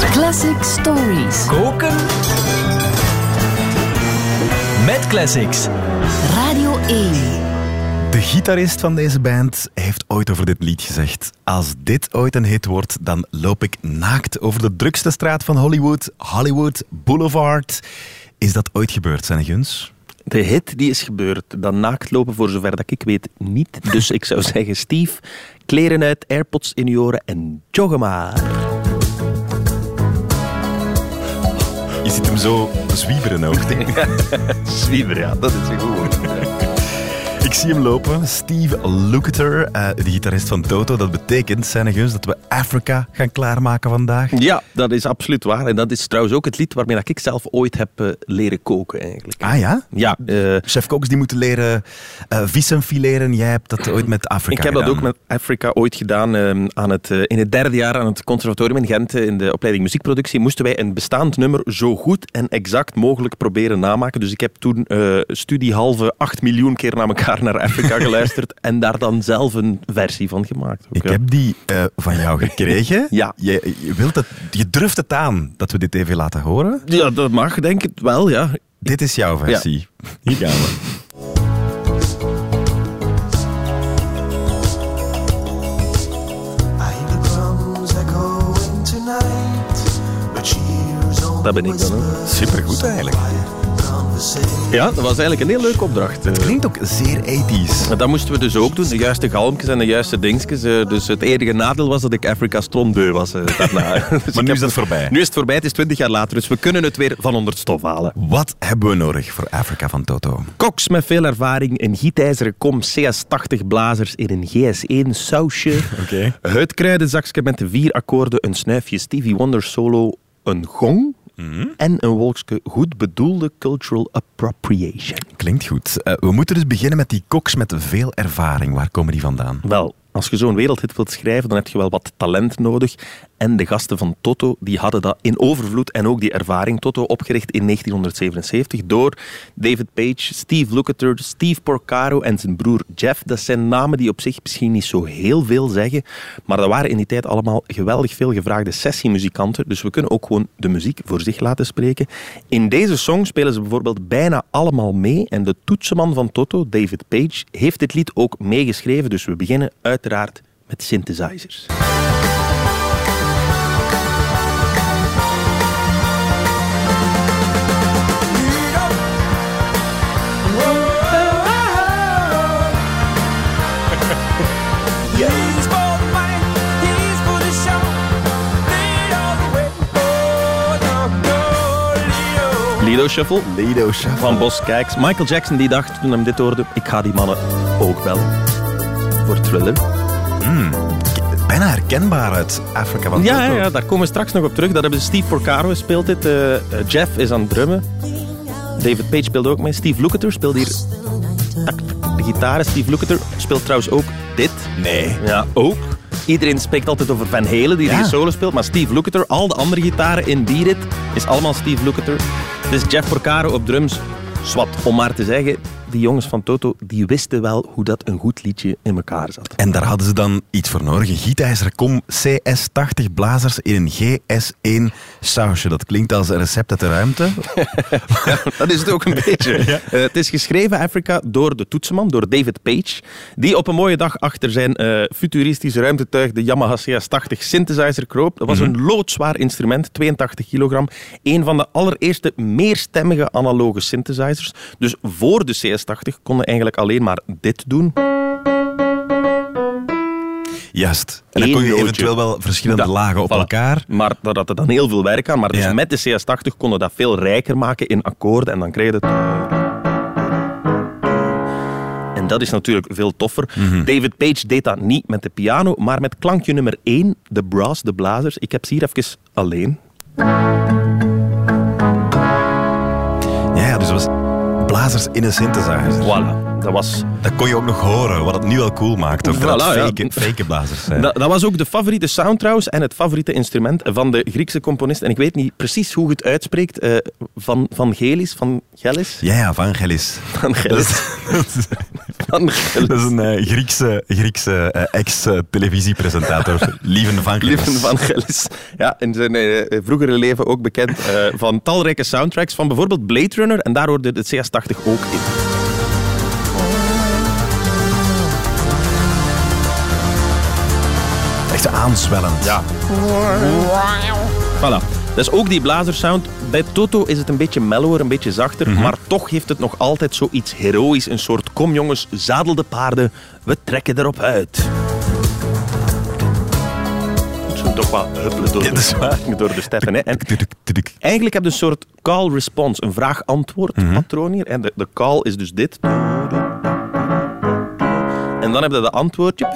Classic Stories. Koken. Met classics. Radio 1. De gitarist van deze band heeft ooit over dit lied gezegd: Als dit ooit een hit wordt, dan loop ik naakt over de drukste straat van Hollywood, Hollywood Boulevard. Is dat ooit gebeurd, zijn Guns? De hit die is gebeurd. Dat naakt lopen, voor zover dat ik weet, niet. Dus ik zou zeggen, Steve, kleren uit, airpods in je oren en joggen maar. Je ziet hem zo zwieberen ook. denk ik. Zwieber, ja, dat is een goed woord. Ik zie hem lopen, Steve Lukather, eh, de gitarist van Toto. Dat betekent, Guns, dat we Africa gaan klaarmaken vandaag. Ja, dat is absoluut waar. En dat is trouwens ook het lied waarmee ik zelf ooit heb eh, leren koken, eigenlijk. Ah ja? Ja, eh, Chef Koks die moeten leren uh, vissen fileren. Jij hebt dat ooit met Afrika ik heb dat ook met Afrika ooit gedaan. ehm, aan het, in het derde jaar aan het conservatorium in Gent, in de opleiding muziekproductie, moesten wij een bestaand nummer zo goed en exact mogelijk proberen namaken. Dus ik heb toen eh studiehalve 8 miljoen keer naar elkaar naar Afrika geluisterd en daar dan zelf een versie van gemaakt. Ook, Ik ja. heb die eh, van jou gekregen. Ja. Je, je, wilt het, je durft het aan dat we dit even laten horen. Ja, dat mag, denk ik wel, ja. Dit is jouw versie. Hier gaan we. Dat ben ik dan, hè. Supergoed eigenlijk. Ja, dat was eigenlijk een heel leuke opdracht. eh. Klinkt ook zeer 80s. Maar dat moesten we dus ook doen, de juiste galmpjes en de juiste dingetjes. eh, Dus het enige nadeel was dat ik Afrika Strondbeu was eh, daarna. Dus ik nu is dat voorbij. Nu is het voorbij, het is 20 jaar later, dus we kunnen het weer van onder het stof halen. Wat hebben we nodig voor Afrika van Toto? Koks met veel ervaring, een gietijzeren kom, CS80 blazers in een GS1 sausje. Oké. Het kruidenzakje met de vier akkoorden, een snuifje Stevie Wonder solo, een gong en een wolkje goed bedoelde cultural appropriation. Klinkt goed. Eh, we moeten dus beginnen met die koks met veel ervaring. Waar komen die vandaan? Wel, als je zo'n wereldhit wilt schrijven, dan heb je wel wat talent nodig. En de gasten van Toto, die hadden dat in overvloed en ook die ervaring. Toto opgericht in 1977 door David Page, Steve Lukather, Steve Porcaro en zijn broer Jeff. Dat zijn namen die op zich misschien niet zo heel veel zeggen, maar dat waren in die tijd allemaal geweldig veel gevraagde sessiemuzikanten. Dus we kunnen ook gewoon de muziek voor zich laten spreken. In deze song spelen ze bijvoorbeeld bijna allemaal mee. En de toetsenman van Toto, David Page, heeft dit lied ook meegeschreven. Dus we beginnen uiteraard met synthesizers. Lido Shuffle Lido Shuffle. van Bos Kijks. Michael Jackson die dacht toen hij dit hoorde, ik ga die mannen ook bellen. Voor Thriller. Bijna herkenbaar uit Afrika van Ja, ja, daar komen we straks nog op terug. Dat hebben ze Steve Porcaro speelt dit. eh, eh, Jeff is aan het drummen. David Page speelde ook mee. Steve Lukather speelt hier de gitaar. Steve Lukather speelt trouwens ook dit. Nee. Ja, ook. Iedereen spreekt altijd over Van Halen, die Ja. die solo speelt. Maar Steve Lukather, al de andere gitaren in die rit, is allemaal Steve Lukather. Dus Jeff Porcaro op drums. Swat, om maar te zeggen, die jongens van Toto, die wisten wel hoe dat een goed liedje in elkaar zat. En daar hadden ze dan iets voor nodig. Een gietijzeren kom CS80 blazers in een GS1 sausje. Dat klinkt als een recept uit de ruimte. Dat is het ook een beetje. Eh, het is geschreven, Afrika, door de toetsenman, door David Page, die op een mooie dag achter zijn eh, futuristische ruimtetuig, de Yamaha CS80 synthesizer, kroop. Dat was een loodzwaar instrument, 82 kilogram. Een van de allereerste meerstemmige analoge synthesizers. Dus voor de CS80 konden eigenlijk alleen maar dit doen. Juist. En dan kon je eventueel wel verschillende Dat- lagen op voilà. elkaar. Maar daar had het dan heel veel werk aan. Maar dus Ja. met de CS80 konden we dat veel rijker maken in akkoorden. En dan kreeg je het... En dat is natuurlijk veel toffer. Mhm. David Page deed dat niet met de piano, maar met klankje nummer 1, de brass, de blazers. Ik heb ze hier even alleen. Blazers in een synthesizer. Voilà. Dat was, Dat kon je ook nog horen, wat het nu al cool maakt. Ook dat Voilà, het ja. fake, fake blazers zijn. dat, dat was ook de favoriete sound trouwens en het favoriete instrument van de Griekse componist. En ik weet niet precies hoe je het uitspreekt. eh, van, van Gelis, van Gelis? Ja, ja, Vangelis. Van Gelis. Vangelis. Dat is een eh, Griekse, Griekse eh, ex-televisiepresentator. Lieven van Gelis. Lieven Vangelis. Ja, in zijn eh, vroegere leven ook bekend van talrijke soundtracks van bijvoorbeeld Blade Runner. En daar hoorde het CS80 ook in. Echt aanzwellend. Ja. Voilà. Dat is ook die blazersound. Bij Toto is het een beetje mellower, een beetje zachter. Maar toch heeft het nog altijd zoiets heroïs. Een soort, kom jongens, zadel de paarden. We trekken erop uit. Toch wat huppelen door, de, door de steppen. Hè. En eigenlijk heb je een soort call-response, een vraag-antwoord patroon hier. En de, de call is dus dit. En dan heb je de antwoord.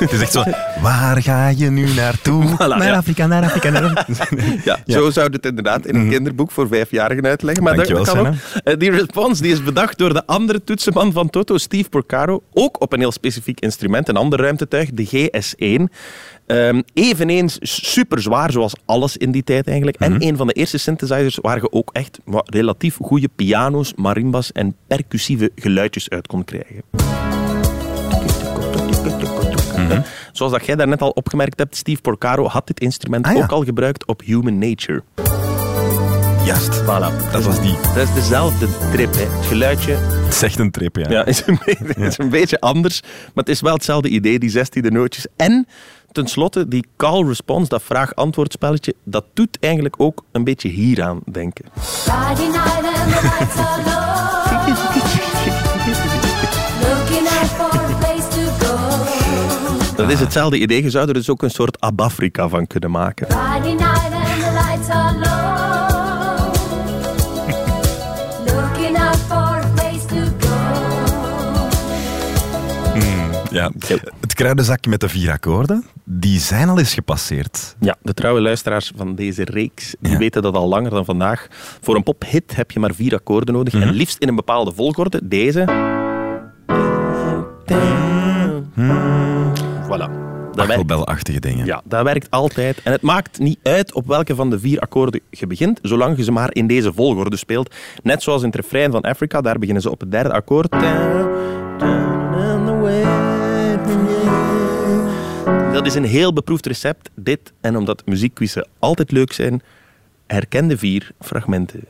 Het is echt zo, waar ga je nu naartoe? naar. Afrika, naar Afrika, naar Afrika. Ja, zo zou je het inderdaad in een kinderboek voor vijfjarigen uitleggen. Maar dat, dat Dankjewel, kan ook. Eh, Die response die is bedacht door de andere toetsenman van Toto, Steve Porcaro. Ook op een heel specifiek instrument, een ander ruimtetuig, de GS1. Ehm, eveneens super zwaar, zoals alles in die tijd eigenlijk. En een van de eerste synthesizers waar je ook echt wat relatief goede piano's, marimbas en percussieve geluidjes uit kon krijgen. Zoals dat jij daarnet al opgemerkt hebt, Steve Porcaro had dit instrument Ah, ja. ook al gebruikt op Human Nature. Juist, Voilà. dat was die. Dat is dezelfde trip, hè. Het geluidje Het is echt een trip, ja. ja, is, een beetje, is een beetje anders, maar het is wel hetzelfde idee, die 16e nootjes. En tenslotte, die call-response, dat vraag-antwoordspelletje, dat doet eigenlijk ook een beetje hieraan denken. Dat is hetzelfde idee, je zou er dus ook een soort Abafrika van kunnen maken. Go. Ja. Het kruidenzakje met de vier akkoorden, die zijn al eens gepasseerd. Ja, de trouwe luisteraars van deze reeks die Ja. weten dat al langer dan vandaag. Voor een pophit heb je maar vier akkoorden nodig. En liefst in een bepaalde volgorde. Deze. Voilà. Dat werkt, Achtelbelachtige dingen. ja, dat werkt altijd. En het maakt niet uit op welke van de vier akkoorden je begint, zolang je ze maar in deze volgorde speelt. Net zoals in het refrein van Africa, daar beginnen ze op het derde akkoord. Dat is een heel beproefd recept, dit. En omdat muziekquizzen altijd leuk zijn, herken de vier fragmenten.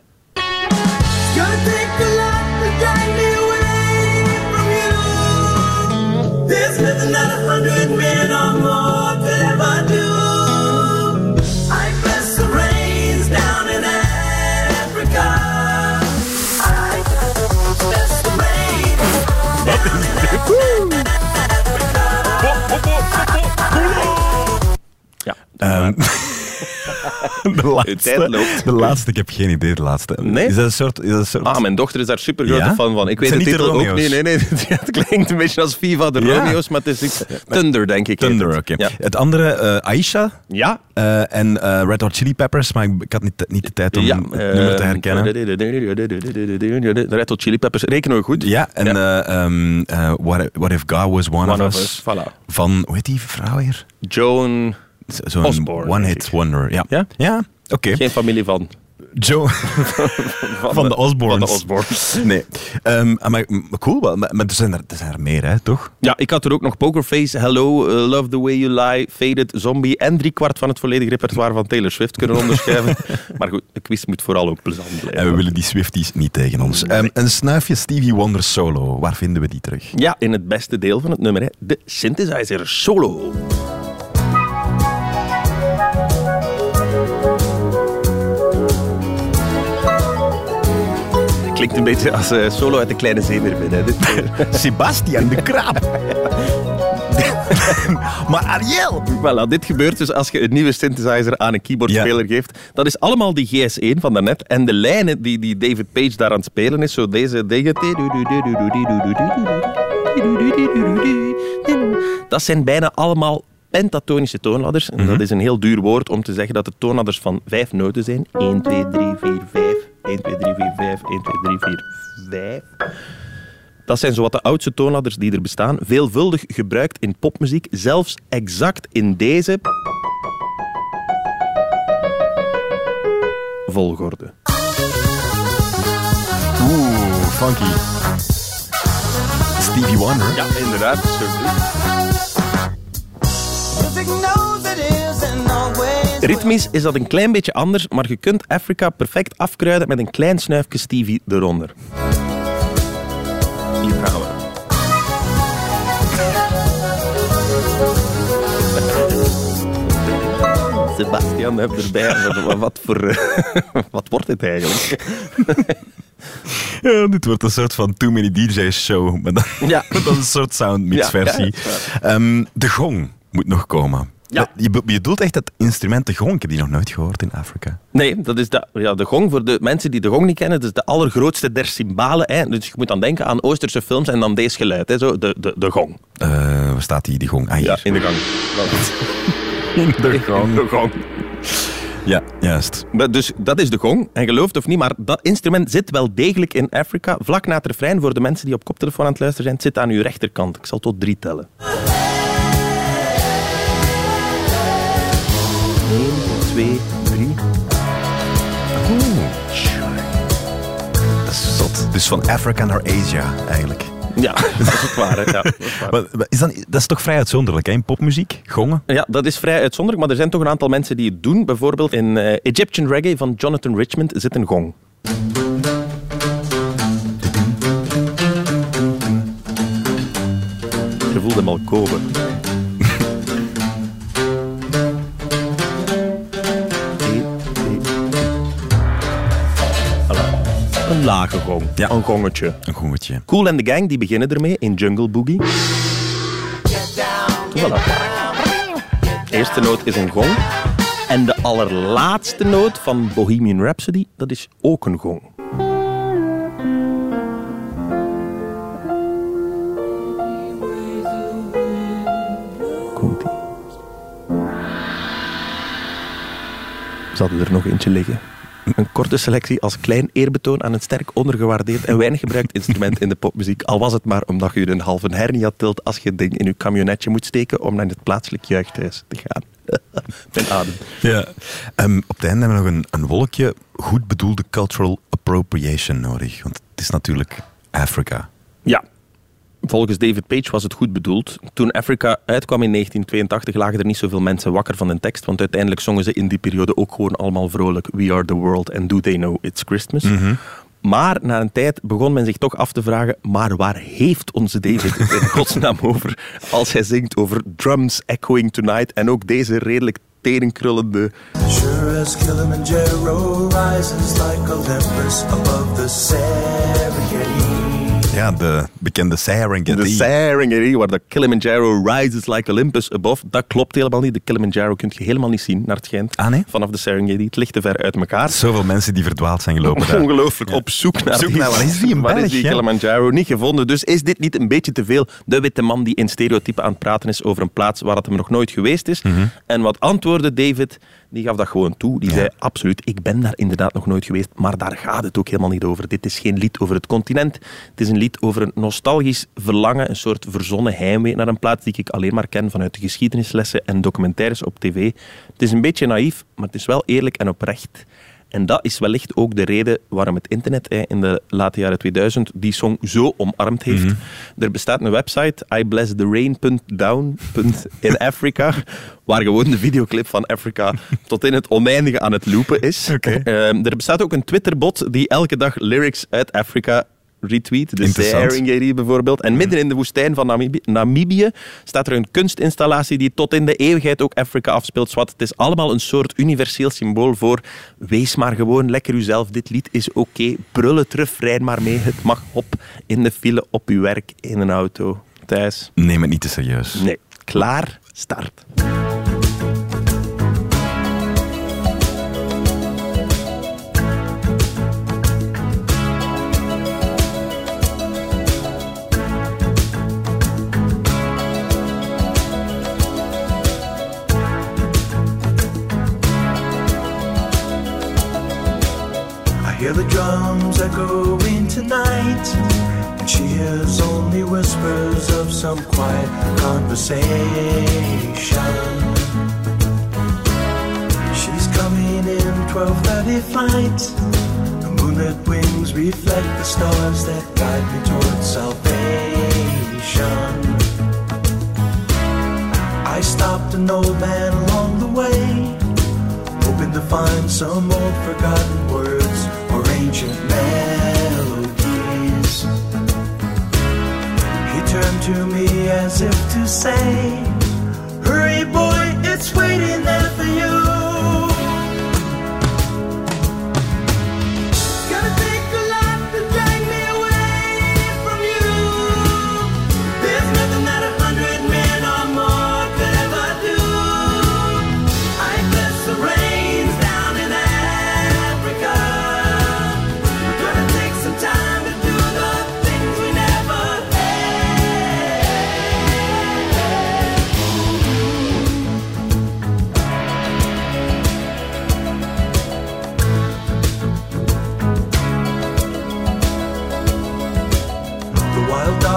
De, tijd laatste, loopt. de laatste, ik heb geen idee, de laatste. Nee? Is dat een soort... Is dat een soort Ah, mijn dochter is daar super grote Ja? fan van. Ik weet de titel ook niet. Nee, nee, het klinkt een beetje als Viva de. Romeo's, maar het is iets- Thunder, denk ik. Thunder, het. oké. Het andere, eh, Aisha Ja. eh, en eh, Red Hot Chili Peppers, maar ik, ik had niet, niet de tijd om het nummer te ehm, herkennen. Red Hot Chili Peppers, rekenen we goed. Ja, en eh, what, What If God Was One, One of Us. Us, voilà. Van, hoe heet die vrouw hier? Joan, Zo'n Osborne, One Hit. Wonder. Ja, Ja? ja oké. geen familie van. Joe van, de Osbornes. Van de Osbornes. Nee. Ehm, maar, maar cool, wel. Maar, maar er, zijn er, er zijn er meer, hè, toch? Ja, ik had er ook nog Pokerface, Hello, uh, Love the Way You Lie, Faded, Zombie en driekwart van het volledige repertoire van Taylor Swift kunnen onderschrijven. maar goed, de quiz moet vooral ook plezant blijven. En we willen die Swifties niet tegen ons. Ehm, een snuifje Stevie Wonder solo. Waar vinden we die terug? Ja, in het beste deel van het nummer, hè, de synthesizer solo. Klinkt een beetje als eh, solo uit de kleine zeemeermin. Hè, dit. Sebastian de Kraap. maar Ariel! Voilà, dit gebeurt dus als je een nieuwe synthesizer aan een keyboardspeler geeft. Dat is allemaal die GS1 van daarnet. En de lijnen die, die David Page daar aan het spelen is, zo deze dingen. Dat zijn bijna allemaal pentatonische toonladders. En dat is een heel duur woord om te zeggen dat de toonladders van vijf noten zijn. 1, 2, 3, 4, 5. 1, 2, 3, 4, 5. 1, 2, 3, 4, 5. Dat zijn zowat de oudste toonladders die er bestaan. Veelvuldig gebruikt in popmuziek. Zelfs exact in deze... volgorde. Oeh, funky. Stevie Wonder. Ja, inderdaad. Music Ritmisch is dat een klein beetje anders, maar je kunt Afrika perfect afkruiden met een klein snuifje Stevie eronder. Hier gaan we. Sebastian heb erbij. Wat- Wat, voor, eh, wat wordt dit eigenlijk? Ja, dit wordt een soort van Too Many DJ's show. Maar dan, Ja. met dan een soort soundmix versie. Ehm, de gong moet nog komen. Ja. Je, be- je bedoelt echt dat instrument de gong? Ik heb die nog nooit gehoord in Afrika. Nee, dat is de, ja, de gong. Voor de mensen die de gong niet kennen, dat is de allergrootste der cymbalen. Hè. Dus je moet dan denken aan Oosterse films en dan deze geluid. Hè. Zo, de, de, de gong. Eh, waar staat die, die gong? Ah, hier. Ja, in de gang. in de De gong. Ja, juist. Dus dat is de gong. En gelooft of niet, maar dat instrument zit wel degelijk in Afrika. Vlak na het refrein, voor de mensen die op koptelefoon aan het luisteren zijn, het zit aan uw rechterkant. Ik zal tot drie tellen. Eén, twee, drie. Dat is zot. Dus van Afrika naar Asia, eigenlijk. Ja, dat is het waar. Ja, dat is waar. Maar, maar is dan, dat is toch vrij uitzonderlijk, hè? in popmuziek? Gongen? Ja, dat is vrij uitzonderlijk, maar er zijn toch een aantal mensen die het doen. Bijvoorbeeld in eh, Egyptian Reggae van Jonathan Richmond zit een gong. Je voelt hem al komen. Een lage gong. Ja. Een gongetje. Een gongetje. Cool and the Gang die beginnen ermee in Jungle Boogie. Voilà. Eerste noot is een gong. En de allerlaatste noot van Bohemian Rhapsody, dat is ook een gong. Komt-ie. Ze hadden er nog eentje liggen. Een korte selectie als klein eerbetoon aan een sterk ondergewaardeerd en weinig gebruikt instrument in de popmuziek. Al was het maar omdat je een halve hernia tilt als je het ding in je camionetje moet steken om naar het plaatselijk juichthuis te gaan. Mijn adem. Ja. Ehm, op het einde hebben we nog een, een wolkje goed bedoelde cultural appropriation nodig. Want het is natuurlijk Afrika. Ja. Volgens David Page was het goed bedoeld. Toen Africa uitkwam in 1982 lagen er niet zoveel mensen wakker van de tekst, want uiteindelijk zongen ze in die periode ook gewoon allemaal vrolijk We are the world and do they know it's Christmas. Maar na een tijd begon men zich toch af te vragen, maar waar heeft onze David het in godsnaam over als hij zingt over drums echoing tonight en ook deze redelijk terenkrullende Sure as Kilimanjaro rises like Olympus above the Serengeti. Ja, de bekende Serengeti. De Serengeti, waar de Kilimanjaro rises like Olympus above. Dat klopt helemaal niet. De Kilimanjaro kun je helemaal niet zien, naar het schijnt. Ah, nee? Vanaf de Serengeti. Het ligt te ver uit elkaar. Zoveel mensen die verdwaald zijn gelopen daar. Ongelooflijk. Op zoek naar zoek die, naar- waar is die in is die Kilimanjaro niet gevonden. Dus is dit niet een beetje te veel de witte man die in stereotypen aan het praten is over een plaats waar het hem nog nooit geweest is? En wat antwoordde David? Die gaf dat gewoon toe. Die zei absoluut, ik ben daar inderdaad nog nooit geweest, maar daar gaat het ook helemaal niet over. Dit is geen lied over het continent. Het is een lied over een nostalgisch verlangen, een soort verzonnen heimwee naar een plaats die ik alleen maar ken vanuit de geschiedenislessen en documentaires op tv. Het is een beetje naïef, maar het is wel eerlijk en oprecht. En dat is wellicht ook de reden waarom het internet in de late jaren 2000 die song zo omarmd heeft. Er bestaat een website, iblesstherain.down in Africa, waar gewoon de videoclip van Africa tot in het oneindige aan het loopen is. Ehm, er bestaat ook een Twitterbot die elke dag lyrics uit Afrika retweet. De. Serengeti bijvoorbeeld. En midden in de woestijn van Namibi- Namibië staat er een kunstinstallatie die tot in de eeuwigheid ook Afrika afspeelt. Het is allemaal een soort universeel symbool voor wees maar gewoon lekker uzelf. Dit lied is oké. Brul het refrein maar mee. Het mag op in de file, op uw werk, in een auto, thuis. Neem het niet te serieus. Nee. Klaar, start. Hear the drums echoing tonight. And she hears only whispers of some quiet conversation. She's coming in 12:30 flight. The moonlit wings reflect the stars that guide me towards salvation. I stopped an old man along the way, hoping to find some old forgotten word ancient melodies. He turned to me as if to say, Hurry,